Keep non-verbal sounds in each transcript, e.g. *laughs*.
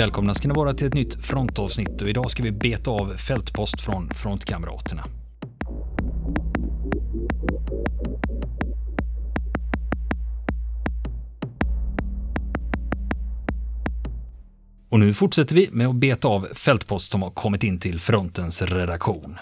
Välkomna ska ni vara till ett nytt frontavsnitt och idag ska vi beta av fältpost från frontkamraterna. Och nu fortsätter vi med att beta av fältpost som har kommit in till frontens redaktion.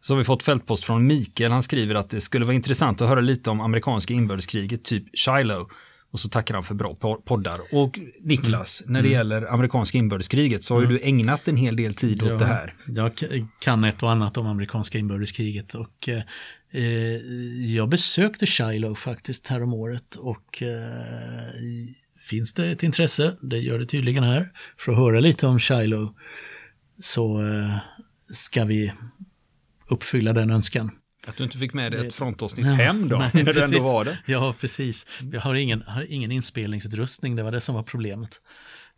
Så har vi fått fältpost från Mikael. Han skriver att det skulle vara intressant att höra lite om amerikanska inbördeskriget, typ Shiloh. Och så tackar han för bra poddar. Och Niklas, mm. när det mm. gäller amerikanska inbördeskriget så har mm. ju du ägnat en hel del tid ja, åt det här. Jag kan ett och annat om amerikanska inbördeskriget och eh, eh jag besökte Shiloh faktiskt häromåret och eh, finns det ett intresse, det gör det tydligen här, för att höra lite om Shiloh så eh, ska vi uppfylla den önskan. Att du inte fick med dig ett frontavsnitt hem då, nej, när precis. du ändå var det. Ja, precis. Jag har ingen, har ingen inspelningsutrustning, det var det som var problemet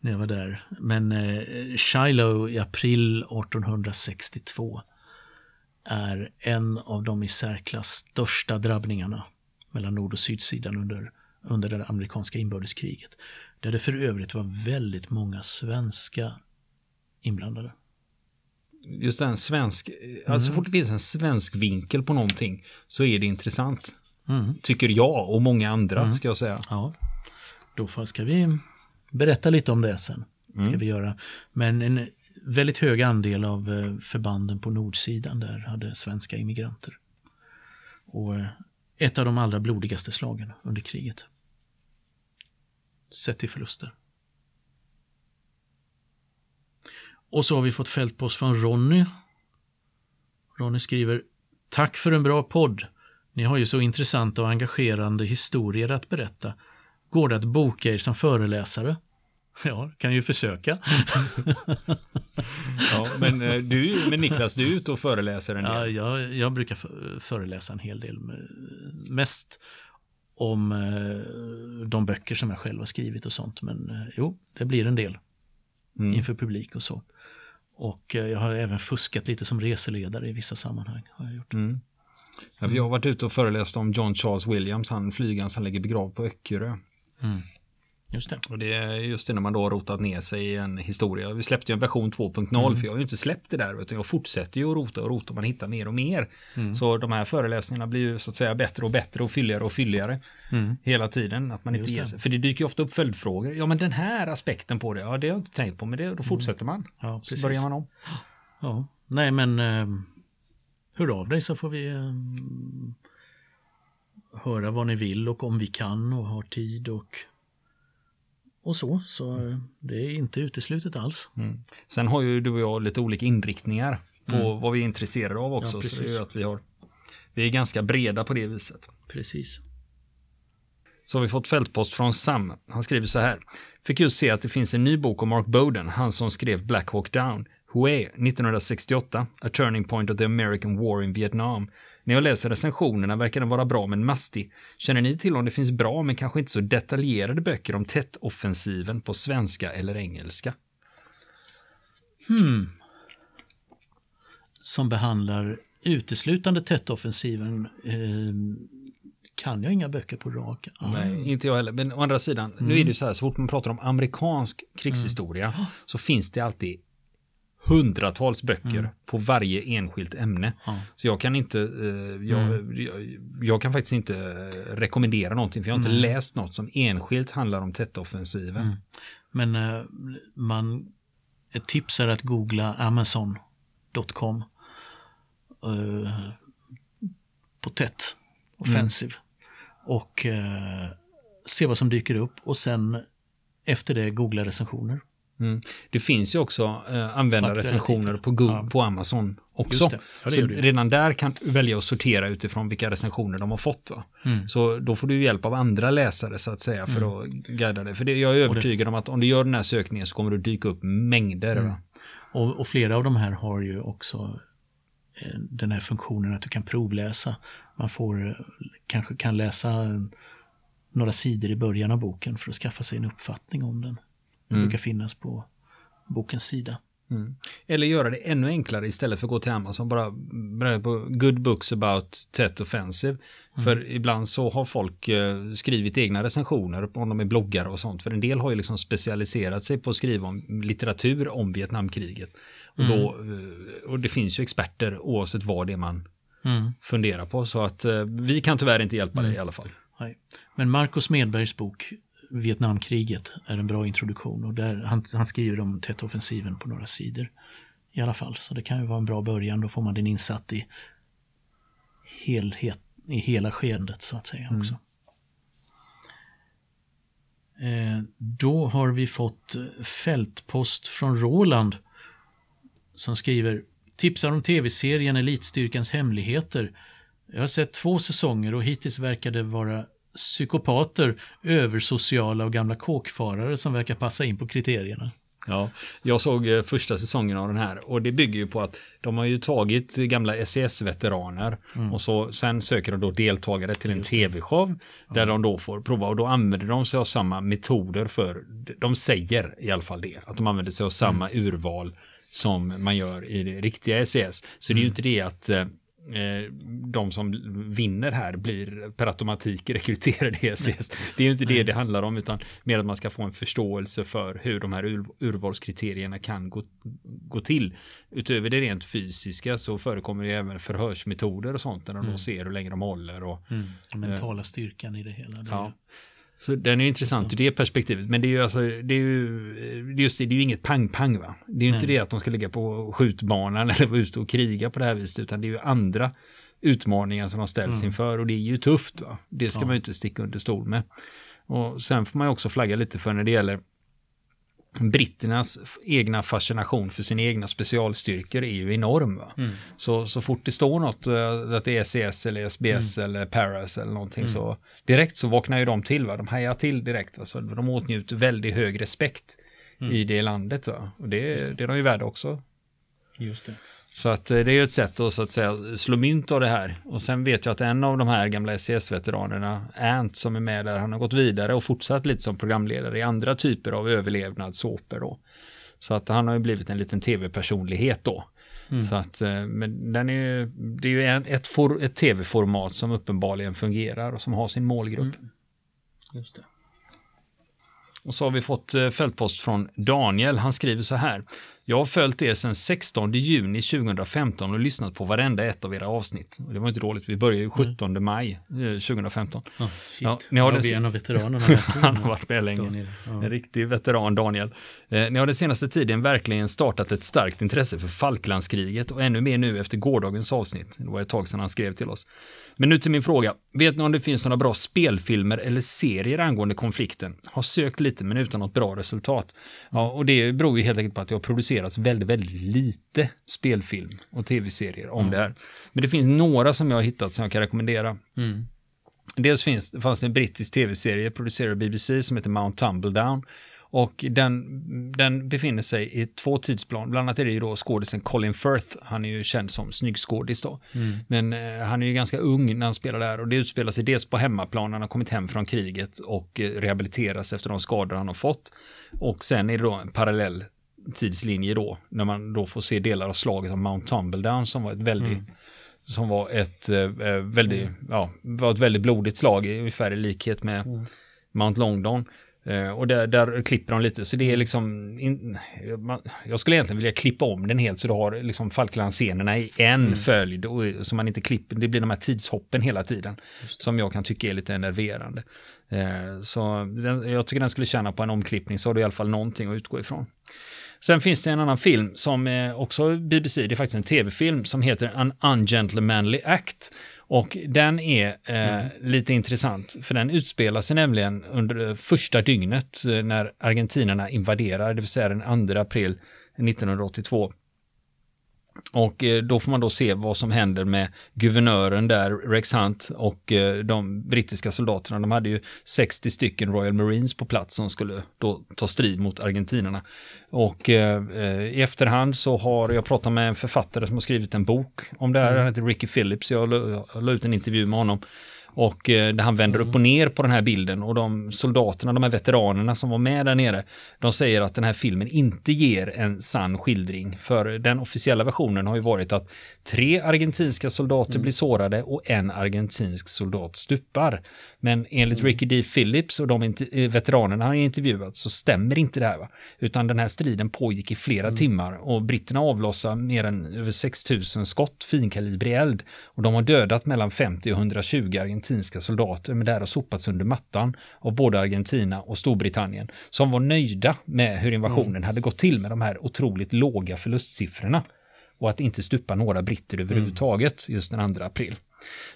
när jag var där. Men eh, Shiloh i april 1862 är en av de i särklass största drabbningarna mellan nord och sydsidan under, under det amerikanska inbördeskriget. Där det för övrigt var väldigt många svenska inblandade just en svensk, mm. alltså så fort det finns en svensk vinkel på någonting så är det intressant. Mm. Tycker jag och många andra mm. ska jag säga. Ja. Då ska vi berätta lite om det sen. Ska mm. vi göra. Men en väldigt hög andel av eh, förbanden på nordsidan där hade svenska immigranter. Och eh, ett av de allra blodigaste slagen under kriget. Sett till förluster. Och så har vi fått fältpost från Ronny. Ronny skriver Tack för en bra podd. Ni har ju så intressanta och engagerande historier att berätta. Går det att boka er som föreläsare? *laughs* Ja, kan ju försöka. *laughs* ja, men, eh, du, men Niklas, du är ute och föreläser en del. Ja, jag, jag brukar föreläsa en hel del. Mest om eh, de böcker som jag själv har skrivit och sånt. Men eh, jo, det blir en del mm. inför publik och så. Och eh, jag har även fuskat lite som reseledare i vissa sammanhang. Har jag, gjort. Mm. Ja, jag har varit ute och föreläst om John Charles Williams, han flygaren som ligger begravd på Öckerö. Mm. Just det. Och det är just det när man då har rotat ner sig i en historia. Vi släppte ju en version 2.0 mm. för jag har ju inte släppt det där utan jag fortsätter ju att rota och rota och man hittar mer och mer. Mm. Så de här föreläsningarna blir ju så att säga bättre och bättre och fylligare och fylligare mm. hela tiden. Att man inte ger sig. För det dyker ju ofta upp följdfrågor. Ja men den här aspekten på det, ja det har jag inte tänkt på men det, då mm. fortsätter man. Ja, precis. Så börjar man om. Ja, nej men eh, hör av dig så får vi eh, höra vad ni vill och om vi kan och har tid och och så. Så eh, det är inte uteslutet alls. Mm. Sen har ju du och jag lite olika inriktningar på mm. vad vi är intresserade av också. Ja, så det är att vi, har, vi är ganska breda på det viset. Precis. Så har vi fått fältpost från Sam. Han skriver så här. Fick just se att det finns en ny bok om Mark Bowden, han som skrev Black Hawk Down. Hue 1968, A Turning Point of the American War in Vietnam. När jag läser recensionerna verkar den vara bra men mastig. Känner ni till om det finns bra men kanske inte så detaljerade böcker om tätt-offensiven på svenska eller engelska? Hmm. Som behandlar uteslutande tätt-offensiven eh, kan jag inga böcker på rak ah. Nej, inte jag heller. Men å andra sidan, mm. nu är det ju så här, så fort man pratar om amerikansk krigshistoria mm. så finns det alltid hundratals böcker mm. på varje enskilt ämne. Ja. Så jag kan inte, eh, jag, mm. jag, jag, kan faktiskt inte rekommendera någonting för jag har inte mm. läst något som enskilt handlar om tätt-offensiven. Mm. Men eh, man, ett tips är att googla amazon.com eh, på tätt, offensiv. Mm. Och eh, se vad som dyker upp och sen efter det googla recensioner. Mm. Det finns ju också eh, användarrecensioner på, Google, ja. på Amazon också. Ja, så redan där kan du välja att sortera utifrån vilka recensioner de har fått. Mm. Så då får du hjälp av andra läsare så att säga för mm. att guida dig. För det, jag är övertygad det... om att om du gör den här sökningen så kommer det dyka upp mängder. Mm. Och, och, flera av de här har ju också eh, den här funktionen att du kan provläsa. Man får eh, kanske kan läsa några sidor i början av boken för att skaffa sig en uppfattning om den. Det mm. brukar finnas på bokens sida. Mm. Eller göra det ännu enklare istället för att gå till Amazon. Bara börja på good books about Tet Offensive. Mm. För ibland så har folk eh, skrivit egna recensioner om de är bloggare och sånt. För en del har ju liksom specialiserat sig på att skriva om litteratur om Vietnamkriget. Och, då, mm. eh, och det finns ju experter oavsett vad det är man mm. funderar på. Så att eh, vi kan tyvärr inte hjälpa dig i alla fall. Nej. Men Marcus Medbergs bok Vietnamkriget är en bra introduktion och där han, han skriver om Tet-offensiven på några sidor. I alla fall, så det kan ju vara en bra början. Då får man den insatt i helhet, i hela skeendet så att säga också. Mm. Eh, då har vi fått fältpost från Roland som skriver Tipsar om tv-serien Elitstyrkans hemligheter. Jag har sett två säsonger och hittills verkar det vara psykopater, översociala och gamla kåkfarare som verkar passa in på kriterierna. Ja, jag såg eh, första säsongen av den här och det bygger ju på att de har ju tagit gamla SES-veteraner mm. och så sen söker de då deltagare till en tv-show där ja. de då får prova och då använder de sig av samma metoder för, de säger i alla fall det, att de använder sig av samma mm. urval som man gör i det riktiga SES. Så det är ju mm. inte det att eh, de som vinner här blir per automatik rekryterade i SES. Det är ju inte det det handlar om utan mer att man ska få en förståelse för hur de här ur, urvalskriterierna kan gå, gå till. Utöver det rent fysiska så förekommer det även förhörsmetoder och sånt där de mm. då ser hur länge de håller. Och, mm. Den mentala eh, styrkan i det hela. Det ja. Så den är intressant ur det perspektivet. Men det är ju alltså, det är ju, just det, det är ju inget pang-pang va. Det är ju Nej. inte det att de ska ligga på skjutbanan *laughs* eller vara ute och kriga på det här viset, utan det är ju andra utmaningar som de ställs mm. inför och det är ju tufft va. Det ska ja. man ju inte sticka under stol med. Och sen får man ju också flagga lite för när det gäller britternas egna fascination för sina egna specialstyrkor är ju enorm. Mm. Så, så fort det står något, uh, att det är CS eller SBS mm. eller Paras eller någonting mm. så direkt så vaknar ju de till. Va? De hajar till direkt. Va? Så de åtnjuter väldigt hög respekt mm. i det landet. Va? Och det, det. det är de ju värda också. Just det. Så att eh, det är ju ett sätt att, så att säga, slå mynt av det här. Och sen vet jag att en av de här gamla SES-veteranerna, Ant, som är med där, han har gått vidare och fortsatt lite som programledare i andra typer av överlevnadssåpor då. Så att han har ju blivit en liten tv-personlighet då. Mm. Så att, eh, men den är ju, det är ju en, ett, for, ett tv-format som uppenbarligen fungerar och som har sin målgrupp. Mm. Just det. Och så har vi fått eh, fältpost från Daniel. Han skriver så här. Jag har följt er sedan 16 juni 2015 och lyssnat på varenda ett av era avsnitt. Det var inte dåligt, vi började ju 17 mm. maj 2015. Oh, ja, ni har det... en av veteranerna. *laughs* Han har varit med länge. Ja. En riktig veteran, Daniel. Eh, ni har den senaste tiden verkligen startat ett starkt intresse för Falklandskriget och ännu mer nu efter gårdagens avsnitt. Det var ett tag sedan han skrev till oss. Men nu till min fråga. Vet ni om det finns några bra spelfilmer eller serier angående konflikten? Har sökt lite men utan något bra resultat. Ja, och det beror ju helt enkelt på att det har producerats väldigt, väldigt lite spelfilm och tv-serier om mm. det här. Men det finns några som jag har hittat som jag kan rekommendera. Mm. Dels finns, fanns det en brittisk tv-serie producerad av BBC som heter Mount Tumbledown. Och den, den befinner sig i två tidsplan. Bland annat är det ju då skådisen Colin Firth. Han är ju känd som snyggskådis då. Mm. Men eh, han är ju ganska ung när han spelar där. Och det utspelar sig dels på hemmaplan han har kommit hem från kriget och eh, rehabiliteras efter de skador han har fått. Och sen är det då en parallell tidslinje då. När man då får se delar av slaget av Mount Tumbledown som var ett väldigt mm. Som var ett eh, eh väldigt, mm. ja, var ett väldigt blodigt slag, ungefär i likhet med mm. Mount Longdon. Uh, och där, där, klipper de lite, så det är liksom, in, man, jag skulle egentligen vilja klippa om den helt så du har liksom Falklandsscenerna i en mm. följd, och, så man inte klipper, det blir de här tidshoppen hela tiden, som jag kan tycka är lite enerverande. Uh, så den, jag tycker den skulle tjäna på en omklippning, så har du i alla fall någonting att utgå ifrån. Sen finns det en annan film som är också BBC, det är faktiskt en tv-film som heter An Ungentlemanly Act. Och den är eh, mm. lite intressant, för den utspelar sig nämligen under första dygnet eh, när argentinarna invaderar, det vill säga den 2 april 1982. Och eh, då får man då se vad som händer med guvernören där, Rex Hunt och eh, de brittiska soldaterna. De hade ju 60 stycken Royal Marines på plats som skulle då ta strid mot argentinarna. Och eh, i efterhand så har jag pratat med en författare som har skrivit en bok om det här. Mm. Han heter Ricky Phillips. Jag la ut en intervju med honom. Och eh, där han vänder upp och ner på den här bilden och de soldaterna, de här veteranerna som var med där nere, de säger att den här filmen inte ger en sann skildring. För den officiella versionen har ju varit att tre argentinska soldater mm. blir sårade och en argentinsk soldat stupar. Men enligt mm. Ricky D. Phillips och de eh, veteranerna han intervjuat så stämmer inte det här. Va? Utan den här striden pågick i flera mm. timmar och britterna avlossade mer än över 6000 skott finkalibrig eld. Och de har dödat mellan 50 och 120 argentinska soldater, men det här har sopats under mattan av både Argentina och Storbritannien, som var nöjda med hur invasionen mm. hade gått till med de här otroligt låga förlustsiffrorna och att inte stupa några britter överhuvudtaget mm. just den 2 april.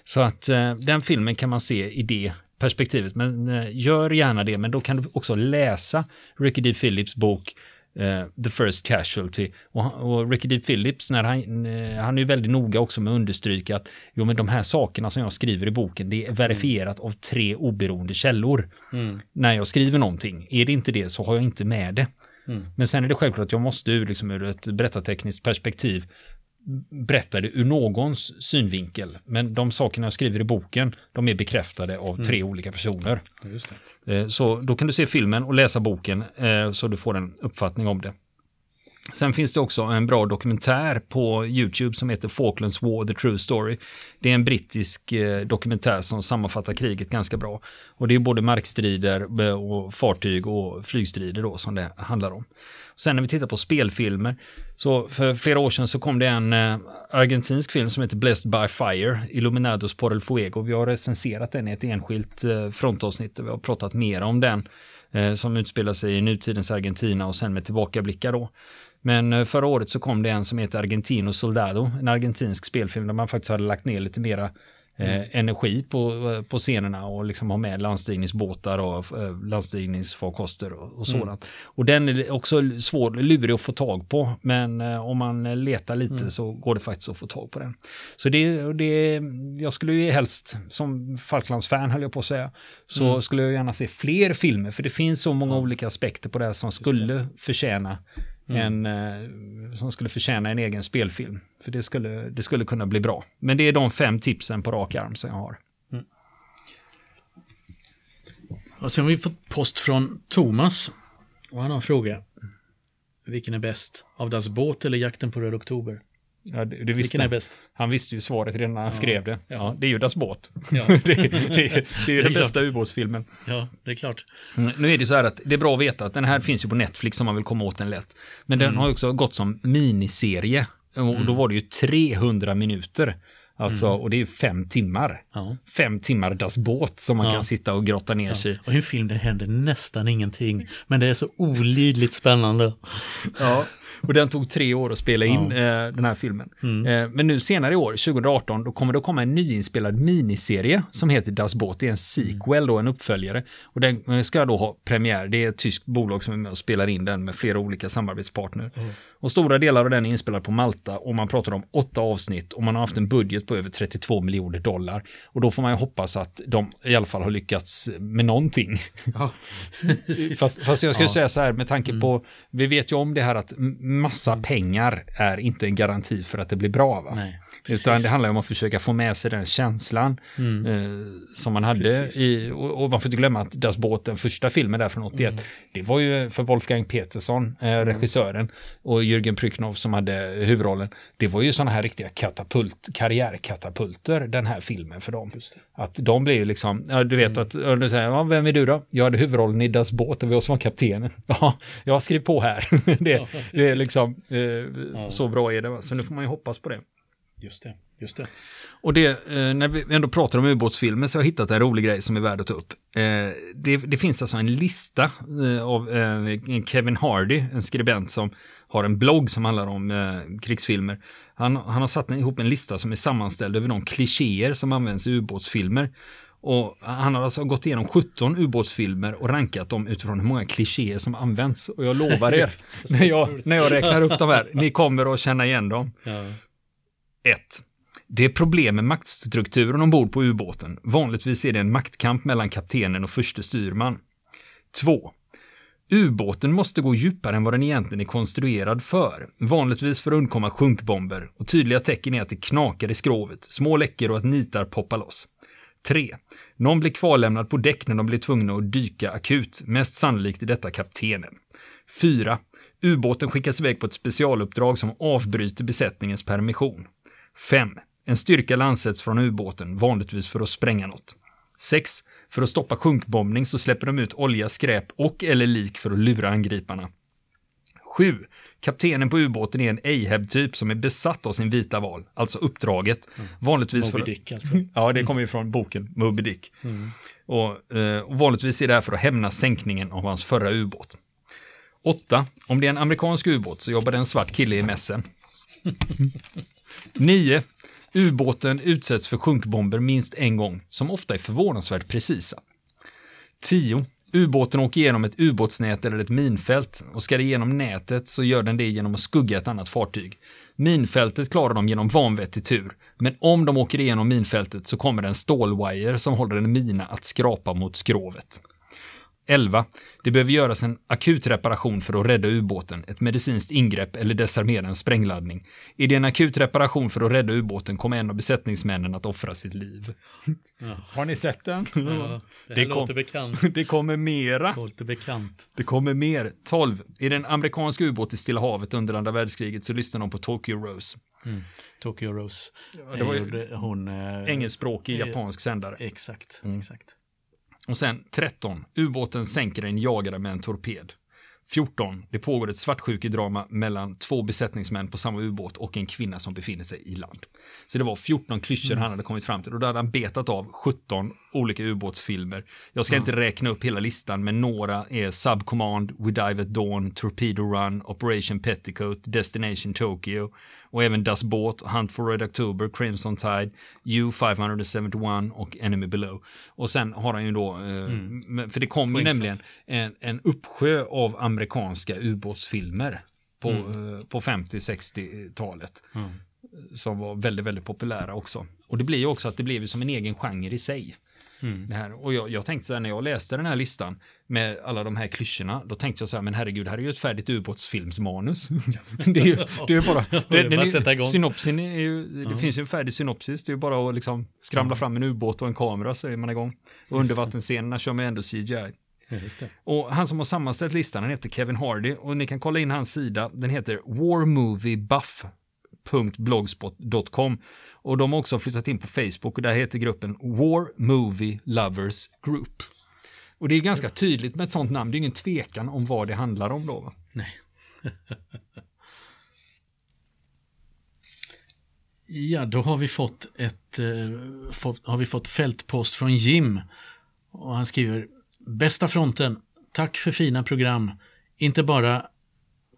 Så att eh, den filmen kan man se i det perspektivet, men eh, gör gärna det, men då kan du också läsa Ricky D. Phillips bok uh, The First Casualty. Och, och Ricky D. Phillips, när han, uh, han är ju väldigt noga också med att understryka att jo, men de här sakerna som jag skriver i boken, det är verifierat av tre oberoende källor. Mm. När jag skriver någonting, är det inte det så har jag inte med det. Mm. Men sen är det självklart att jag måste ur, liksom, ur ett berättartekniskt perspektiv berätta det ur någons synvinkel. Men de sakerna jag skriver i boken, de är bekräftade av mm. tre olika personer. Eh, så då kan du se filmen och läsa boken eh, så du får en uppfattning om det. Sen finns det också en bra dokumentär på YouTube som heter Falklands War, The True Story. Det är en brittisk eh, dokumentär som sammanfattar kriget ganska bra. Och det är både markstrider eh, och fartyg och flygstrider då som det handlar om. Sen när vi tittar på spelfilmer, så för flera år sedan så kom det en eh, argentinsk film som heter Blessed by Fire, Illuminados por el Fuego. Vi har recenserat den i ett enskilt frontavsnitt och vi har pratat mer om den som utspelar sig i nutidens Argentina och sen med tillbakablickar då. Men eh, förra året så kom det en som heter Argentino Soldado, en argentinsk spelfilm där man faktiskt hade lagt ner lite mera eh, mm. energi på, eh, på scenerna och liksom ha med landstigningsbåtar och landstigningsfarkoster och, och mm. sådant. Mm. Och den är också svår, lurig att få tag på, men om man letar lite mm. så går det faktiskt att få tag på den. Så det, det jag skulle ju helst, som Falklands-fan höll jag på att säga, så mm. skulle jag gärna se fler filmer, för det finns så många olika aspekter på det här som skulle förtjäna Mm. En, eh, som skulle förtjäna en egen spelfilm. För det skulle, det skulle kunna bli bra. Men det är de fem tipsen på rak arm som jag har. Mm. Och sen har vi fått post från Thomas. Och han har en fråga. Vilken är bäst? Av Das Båt eller Jakten på Röd Oktober? Ja, det, det Vilken är bäst? Han visste ju svaret redan när han ja. skrev det. Ja, det är ju Das båt. Ja. det, *laughs* det, det, är ju den bästa ubåtsfilmen. Ja, det är klart. Mm, nu är det så här att det är bra att veta att den här finns ju på Netflix om man vill komma åt den lätt. Men den mm. har ju också gått som miniserie. Och mm. då var det ju 300 minuter. Alltså, mm. och det är fem timmar. Ja. Fem timmar Das båt som man ja. kan sitta och grotta ner sig i. Och i en film där det händer nästan ingenting. Men det är så olidligt spännande. Ja, och den tog tre år att spela in ja. eh, den här filmen. Mm. Eh, men nu senare i år, 2018, då kommer det komma en nyinspelad miniserie som heter Das Boot. Det är en sequel då, en uppföljare. Och den eh, ska då ha premiär. Det är ett tyskt bolag som är med och spelar in den med flera olika samarbetspartner. Mm. Och stora delar av den är inspelad på Malta och man pratar om åtta avsnitt och man har haft en budget på över 32 miljoner dollar. Och då får man ju hoppas att de i alla fall har lyckats med någonting. Ja. *laughs* fast, fast, jag skulle ja. säga så här med tanke mm. på, vi vet ju om det här att massa mm. pengar är inte en garanti för att det blir bra. Va? Nej, Utan det handlar om att försöka få med sig den känslan mm. eh, som man hade i, och, och, man får inte glömma att Das Båt, den första filmen där från 81, mm. det var ju för Wolfgang Peterson, eh, mm. regissören, och Jürgen Pryknov som hade huvudrollen. Det var ju sådana här riktiga katapult, karriärkatapulter, den här filmen för dem. Att de blev ju liksom, ja, du vet mm. att, du säger, ja, vem är du då? Jag hade huvudrollen i Das Båt och vi som var kaptenen. *laughs* Ja, jag skrev på här. *laughs* det, det är liksom, eh, ja. så bra är det. Så nu får man ju hoppas på det. Just det, just det. Och det, eh, när vi ändå pratar om ubåtsfilmer så har jag hittat en rolig grej som är värd att ta upp. Eh, det, det, finns alltså en lista eh, av Kevin Hardy, en skribent som har en blogg som handlar om krigsfilmer. Han, han har satt ihop en lista som är sammanställd över de klichéer som används i ubåtsfilmer. Och han har alltså gått igenom 17 ubåtsfilmer och rankat dem utifrån hur många klichéer som används. Och jag lovar er, *laughs* när jag, när jag räknar upp de här, ni kommer att känna igen dem. 1. Det är problem med maktstrukturen ombord på ubåten. Vanligtvis är det en maktkamp mellan kaptenen och förste styrman. 2. Ubåten måste gå djupare än vad den egentligen är konstruerad för, vanligtvis för att undkomma sjunkbomber och tydliga tecken är att det knakar i skrovet, små läckor och att nitar poppar loss. 3. Någon blir kvarlämnad på däck när de blir tvungna att dyka akut. Mest sannolikt är detta kaptenen. 4. Ubåten skickas iväg på ett specialuppdrag som avbryter besättningens permission. 5. En styrka landsätts från ubåten, vanligtvis för att spränga något. 6. För att stoppa sjunkbombning så släpper de ut olja, skräp och eller lik för att lura angriparna. 7. Kaptenen på ubåten är en Ahab-typ som är besatt av sin vita val, alltså uppdraget. Mm. Vanligtvis Moby för... Dick alltså. *laughs* Ja, det kommer ju från boken Moby Dick. Mm. Och, eh, och vanligtvis är det här för att hämna sänkningen av hans förra ubåt. 8. Om det är en amerikansk ubåt så jobbar det en svart kille i mässen. *laughs* 9. Ubåten utsätts för sjunkbomber minst en gång, som ofta är förvånansvärt precisa. 10. Ubåten åker igenom ett ubåtsnät eller ett minfält och ska det genom nätet så gör den det genom att skugga ett annat fartyg. Minfältet klarar de genom vanvettig tur, men om de åker igenom minfältet så kommer det en stålwire som håller en mina att skrapa mot skrovet. 11. Det behöver göras en akut reparation för att rädda ubåten, ett medicinskt ingrepp eller desarmera en sprängladdning. Är det en akut reparation för att rädda ubåten kommer en av besättningsmännen att offra sitt liv. Ja. *laughs* Har ni sett den? Ja, det, Det här kom- låter bekant. *laughs* Det kommer mera. Låter bekant. Det kommer mer. 12. Är det en amerikansk ubåt i Stilla havet under andra världskriget så lyssnar de på Tokyo Rose. Tokyo Rose. Ja, det var ju gjorde hon... Eh, engelskspråkig eh, japansk sändare. Exakt, Mm. exakt. Och sen 13. Ubåten sänker en jagare med en torped. 14. Det pågår ett svartsjukedrama mellan två besättningsmän på samma ubåt och en kvinna som befinner sig i land. Så det var 14 klyschor han hade kommit fram till och då hade han betat av 17 olika ubåtsfilmer. Jag ska inte räkna upp hela listan, men några är Subcommand, We Dive at Dawn, Torpedo Run, Operation Petticoat, Destination Tokyo och även Das Båt, Hunt for Red October, Crimson Tide, U-571 och Enemy Below. Och sen har han ju då, eh, men- för det kom ju nämligen en, en uppsjö av amerikanska ubåtsfilmer på, eh, på 50-60-talet. Mm. Som var väldigt, väldigt populära också. Och det blir ju också att det blev som en egen genre i sig. Mm. Det här. Och jag, jag tänkte så här, när jag läste den här listan med alla de här klyschorna, då tänkte jag så här, men herregud, här är ju ett färdigt ubåtsfilmsmanus. *laughs* *laughs* det är ju, det är bara, *laughs* det är den bara är- synopsin är ju, det finns ju en färdig synopsis, det är ju bara att liksom skramla fram en ubåt och en kamera så är man igång. Och undervattensscenerna kör man ändå CGI. Det. Och han som har sammanställt listan, han heter Kevin Hardy och ni kan kolla in hans sida, den heter warmoviebuff.blogspot.com och de har också flyttat in på Facebook och där heter gruppen War Movie Lovers Group. Och det är ganska tydligt med ett sånt namn, det är ingen tvekan om vad det handlar om då. Va? Nej. *laughs* ja, då har vi fått ett eh, fått, har vi fått fältpost från Jim. Och han skriver Bästa fronten, tack för fina program. Inte bara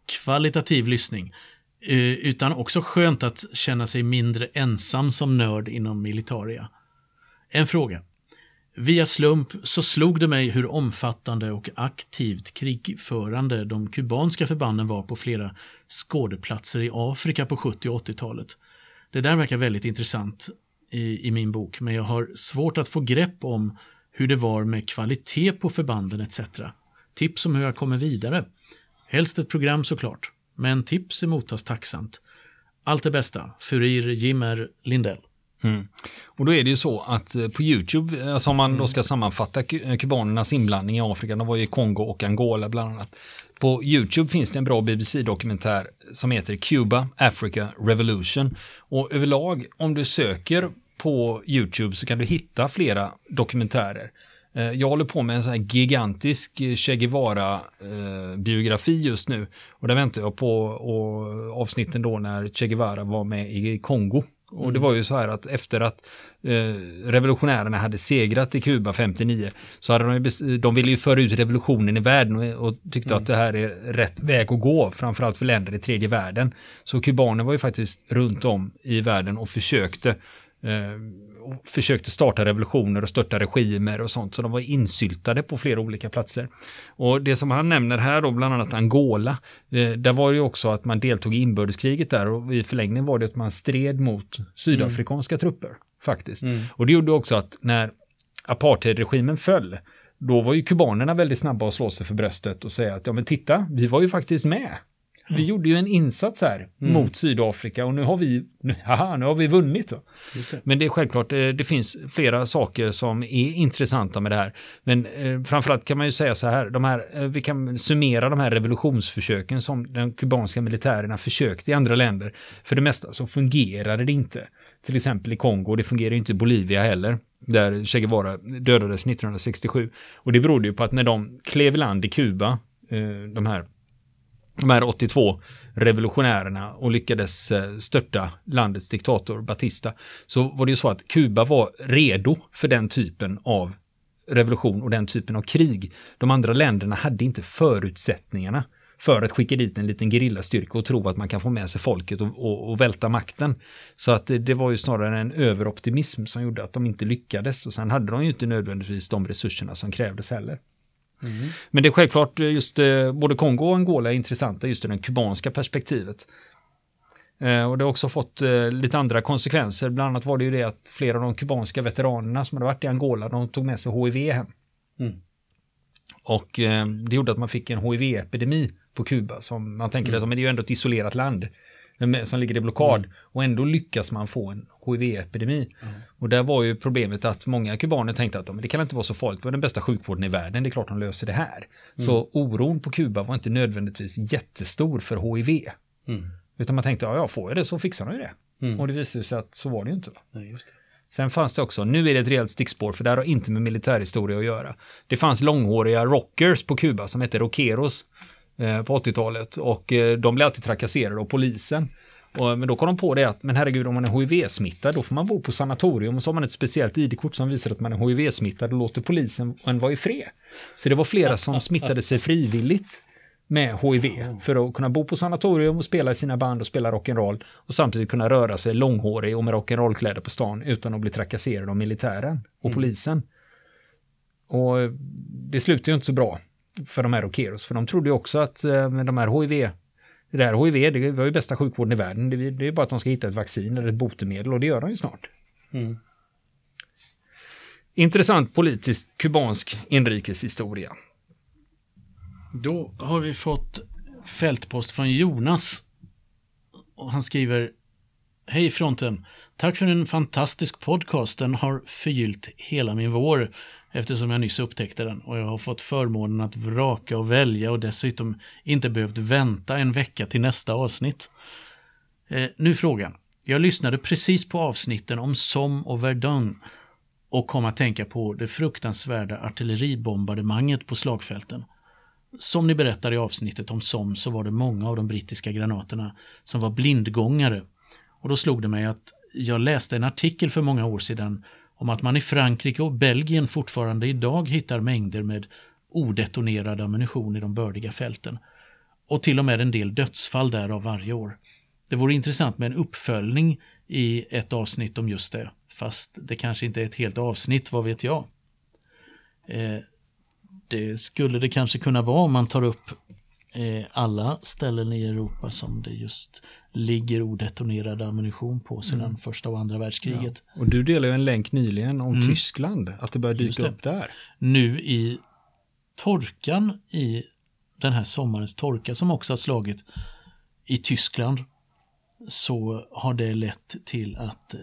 kvalitativ lyssning, Eh, utan också skönt att känna sig mindre ensam som nörd inom militaria. En fråga. Via slump så slog det mig hur omfattande och aktivt krigförande de kubanska förbanden var på flera skådeplatser i Afrika på 70 och 80-talet. Det där verkar väldigt intressant i, i min bok, men jag har svårt att få grepp om hur det var med kvalitet på förbanden etc. Tips om hur jag kommer vidare. Helst ett program såklart, men tips emottas tacksamt. Allt det bästa. Furir Jimmer Lindell. Mm. Och då är det ju så att eh, på YouTube, eh, alltså om man då ska sammanfatta eh, kubanernas inblandning i Afrika, de var ju i Kongo och Angola bland annat. På YouTube finns det en bra BBC-dokumentär som heter Cuba, Africa, Revolution. Och överlag, om du söker på YouTube så kan du hitta flera dokumentärer. Eh, Jag håller på med en sån här gigantisk eh, Che Guevara-biografi just nu. Och där väntar jag på och, avsnitten då när Che Guevara var med i Kongo. Och det var ju så här att efter att eh, revolutionärerna hade segrat i Kuba 59 så hade de, de ville ju föra ut revolutionen i världen och, tyckte att det här är rätt väg att gå, framförallt för länder i tredje världen. Så kubaner var ju faktiskt runt om i världen och försökte eh, och försökte starta revolutioner och störta regimer och sånt. Så de var insyltade på flera olika platser. Och det som han nämner här då, bland annat Angola, eh, där var det ju också att man deltog i inbördeskriget där och i förlängningen var det att man stred mot sydafrikanska trupper faktiskt. Och det gjorde också att när apartheidregimen föll, då var ju kubanerna väldigt snabba att slå sig för bröstet och säga att ja men titta, vi var ju faktiskt med. Vi gjorde ju en insats här Mm. mot Sydafrika och nu har vi, nu, *laughs* haha, nu har vi vunnit. Det. Men det är självklart, eh, det finns flera saker som är intressanta med det här. Men eh, framförallt kan man ju säga så här, de här, eh, vi kan summera de här revolutionsförsöken som de kubanska militärerna försökte i andra länder. För det mesta så fungerade det inte. Till exempel i Kongo, det fungerar ju inte i Bolivia heller. Där Che Guevara dödades 1967. Och det berodde ju på att när de klev i land i Kuba, eh, de här de här 82 revolutionärerna och lyckades eh, störta landets diktator Batista, så var det ju så att Kuba var redo för den typen av revolution och den typen av krig. De andra länderna hade inte förutsättningarna för att skicka dit en liten gerillastyrka och tro att man kan få med sig folket och, och, och välta makten. Så att det, det var ju snarare en överoptimism som gjorde att de inte lyckades och sen hade de ju inte nödvändigtvis de resurserna som krävdes heller. Men det är självklart eh, just eh, både Kongo och Angola är intressanta just ur det kubanska perspektivet. Eh, och det har också fått lite andra konsekvenser. Bland annat var det ju det att flera av de kubanska veteranerna som hade varit i Angola, de tog med sig HIV hem. Mm. Och det gjorde att man fick en HIV-epidemi på Kuba som man tänker att men det är ju ändå ett isolerat land som ligger i blockad och ändå lyckas man få en HIV-epidemi. Och där var ju problemet att många kubaner tänkte att det kan inte vara så farligt, det var den bästa sjukvården i världen, det är klart de löser det här. Så oron på Kuba var inte nödvändigtvis jättestor för HIV. Mm. Utan man tänkte, ja, ja får jag det så fixar de ju det. Mm. Och det visade sig att så var det ju inte. Nej. Sen fanns det också, nu är det ett rejält stickspår för det här har inte med militärhistoria att göra. Det fanns långhåriga rockers på Kuba som hette rockeros på 80-talet och eh, de blev alltid trakasserade av polisen. Och, men då kom de på det att, men herregud om man är HIV-smittad då får man bo på sanatorium och så har man ett speciellt ID-kort som visar att man är HIV-smittad och låter polisen en vara i fred. Så det var flera som smittade sig frivilligt med HIV för att kunna bo på sanatorium och spela i sina band och spela rock'n'roll och samtidigt kunna röra sig långhårig och med rock'n'roll-kläder på stan utan att bli trakasserad av militären och polisen. Och det slutade ju inte så bra för de här rockeros, för de trodde ju också att eh, de här HIV, det där HIV, det var ju bästa sjukvården i världen, det är det är bara att de ska hitta ett vaccin eller ett botemedel och det gör de ju snart. Mm. Intressant politisk kubansk inrikeshistoria. Då har vi fått fältpost från Jonas. Och han skriver Hej fronten! Tack för en fantastisk podcast. Den har förgyllt hela min vår eftersom jag nyss upptäckte den och jag har fått förmånen att vraka och välja och dessutom inte behövt vänta en vecka till nästa avsnitt. Eh, nu frågan. Jag lyssnade precis på avsnitten om Somme och Verdun och kom att tänka på det fruktansvärda artilleribombardemanget på slagfälten. Som ni berättar i avsnittet om Somme så var det många av de brittiska granaterna som var blindgångare. Och då slog det mig att jag läste en artikel för många år sedan om att man i Frankrike och Belgien fortfarande idag hittar mängder med odetonerad ammunition i de bördiga fälten. Och till och med en del dödsfall därav varje år. Det vore intressant med en uppföljning i ett avsnitt om just det. Fast det kanske inte är ett helt avsnitt, vad vet jag. Eh, det skulle det kanske kunna vara om man tar upp eh, alla ställen i Europa som det just ligger odetonerad ammunition på sedan första och andra världskriget. Och du delade ju en länk nyligen om Mm. Tyskland, att det börjar dyka det. upp där. Nu i torkan i den här sommarens torka som också har slagit i Tyskland så har det lett till att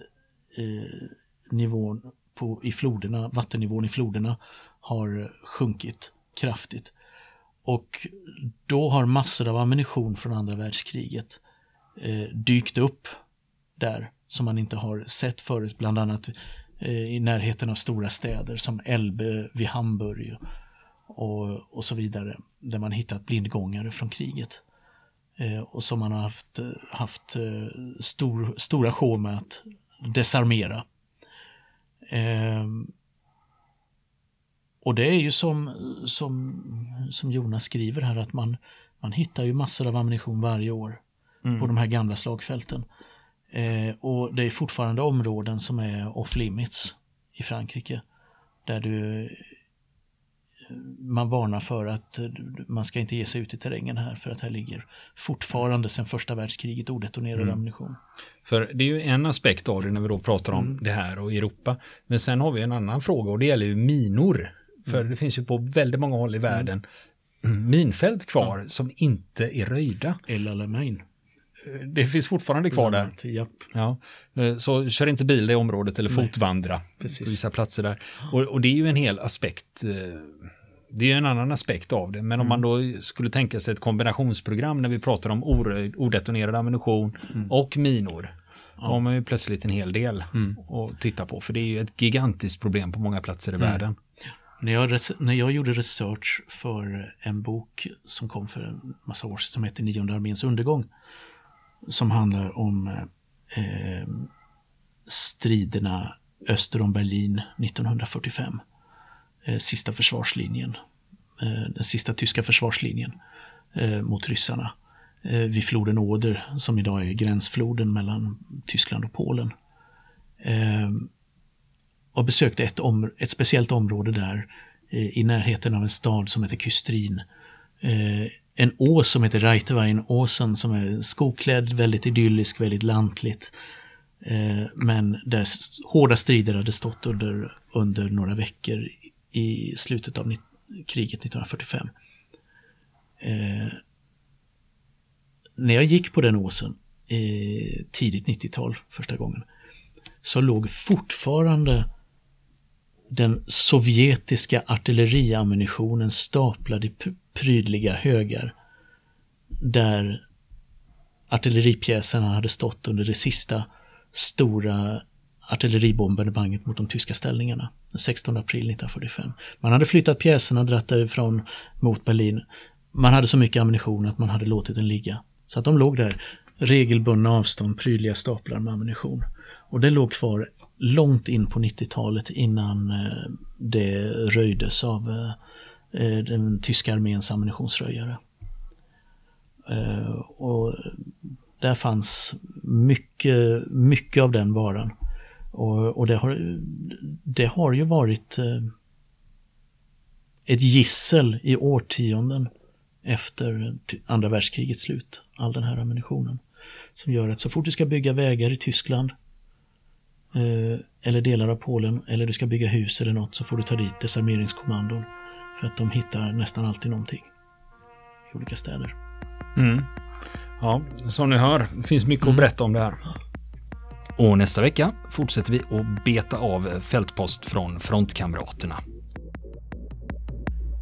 eh, nivån på, i floderna, vattennivån i floderna har sjunkit kraftigt. Och då har massor av ammunition från andra världskriget eh, dykt upp där som man inte har sett förut, bland annat eh, i närheten av stora städer som Elbe vid Hamburg och, och så vidare, där man hittat blindgångare från kriget. Eh, och som man har haft, haft eh, stor, stora show med att desarmera. Eh, Eh, och det är ju som, som, som Jonas skriver här att man, man hittar ju massor av ammunition varje år på de här gamla slagfälten. Eh, och det är fortfarande områden som är off limits i Frankrike. Där du, man varnar för att eh, man ska inte ge sig ut i terrängen här för att här ligger fortfarande sedan första världskriget odetonerad ammunition. För det är ju en aspekt av det när vi då pratar om Mm. det här och Europa. Men sen har vi en annan fråga och det gäller ju minor. För Mm. det finns ju på väldigt många håll i världen minfält kvar som inte är röjda. El Alamein. Det finns fortfarande kvar där. Ja. Eh, Så kör inte bil i området eller fotvandra Precis. på vissa platser där. Och, och det är ju en hel aspekt. eh, Det är ju en annan aspekt av det. Men om man då skulle tänka sig ett kombinationsprogram när vi pratar om oröjd, odetonerad ammunition och minor. Då har man ju plötsligt en hel del att titta på. För det är ju ett gigantiskt problem på många platser i världen. När jag, när jag gjorde research för en bok som kom för en massa år sedan som heter Nionde arméns undergång. Som handlar om eh, eh striderna öster om Berlin 1945. Eh, sista försvarslinjen. Eh, den sista tyska försvarslinjen eh, mot ryssarna. Eh, vid floden Oder som idag är gränsfloden mellan Tyskland och Polen. Eh, och besökte ett, om, ett speciellt område där eh, i närheten av en stad som heter Kystrin. Eh, en ås som heter Reitevainåsen som är skogklädd, väldigt idyllisk, väldigt lantligt. Eh, men där hårda strider hade stått under, under några veckor i slutet av kriget 1945. Eh, när jag gick på den åsen eh, tidigt 90-tal första gången så låg fortfarande den sovjetiska artilleriammunitionen staplad i prydliga högar. Där artilleripjäserna hade stått under det sista stora artilleribombardemanget mot de tyska ställningarna. Den 16 april 1945. Man hade flyttat pjäserna, dratt därifrån mot Berlin. Man hade så mycket ammunition att man hade låtit den ligga. Så att de låg där, regelbundna avstånd, prydliga staplar med ammunition. Och det låg kvar långt in på 90-talet innan eh, det röjdes av eh, eh, den tyska arméns ammunitionsröjare. Och där fanns mycket, mycket av den varan. Och, och det, har, det har ju varit ett gissel i årtionden efter andra världskrigets slut, all den här ammunitionen. Som gör att så fort du ska bygga vägar i Tyskland eller delar av Polen eller du ska bygga hus eller något så får du ta dit desarmeringskommandon. För att de hittar nästan alltid någonting i olika städer. Mm. Ja, som ni hör, det finns mycket att berätta om det här. Och nästa vecka fortsätter vi att beta av fältpost från frontkamraterna.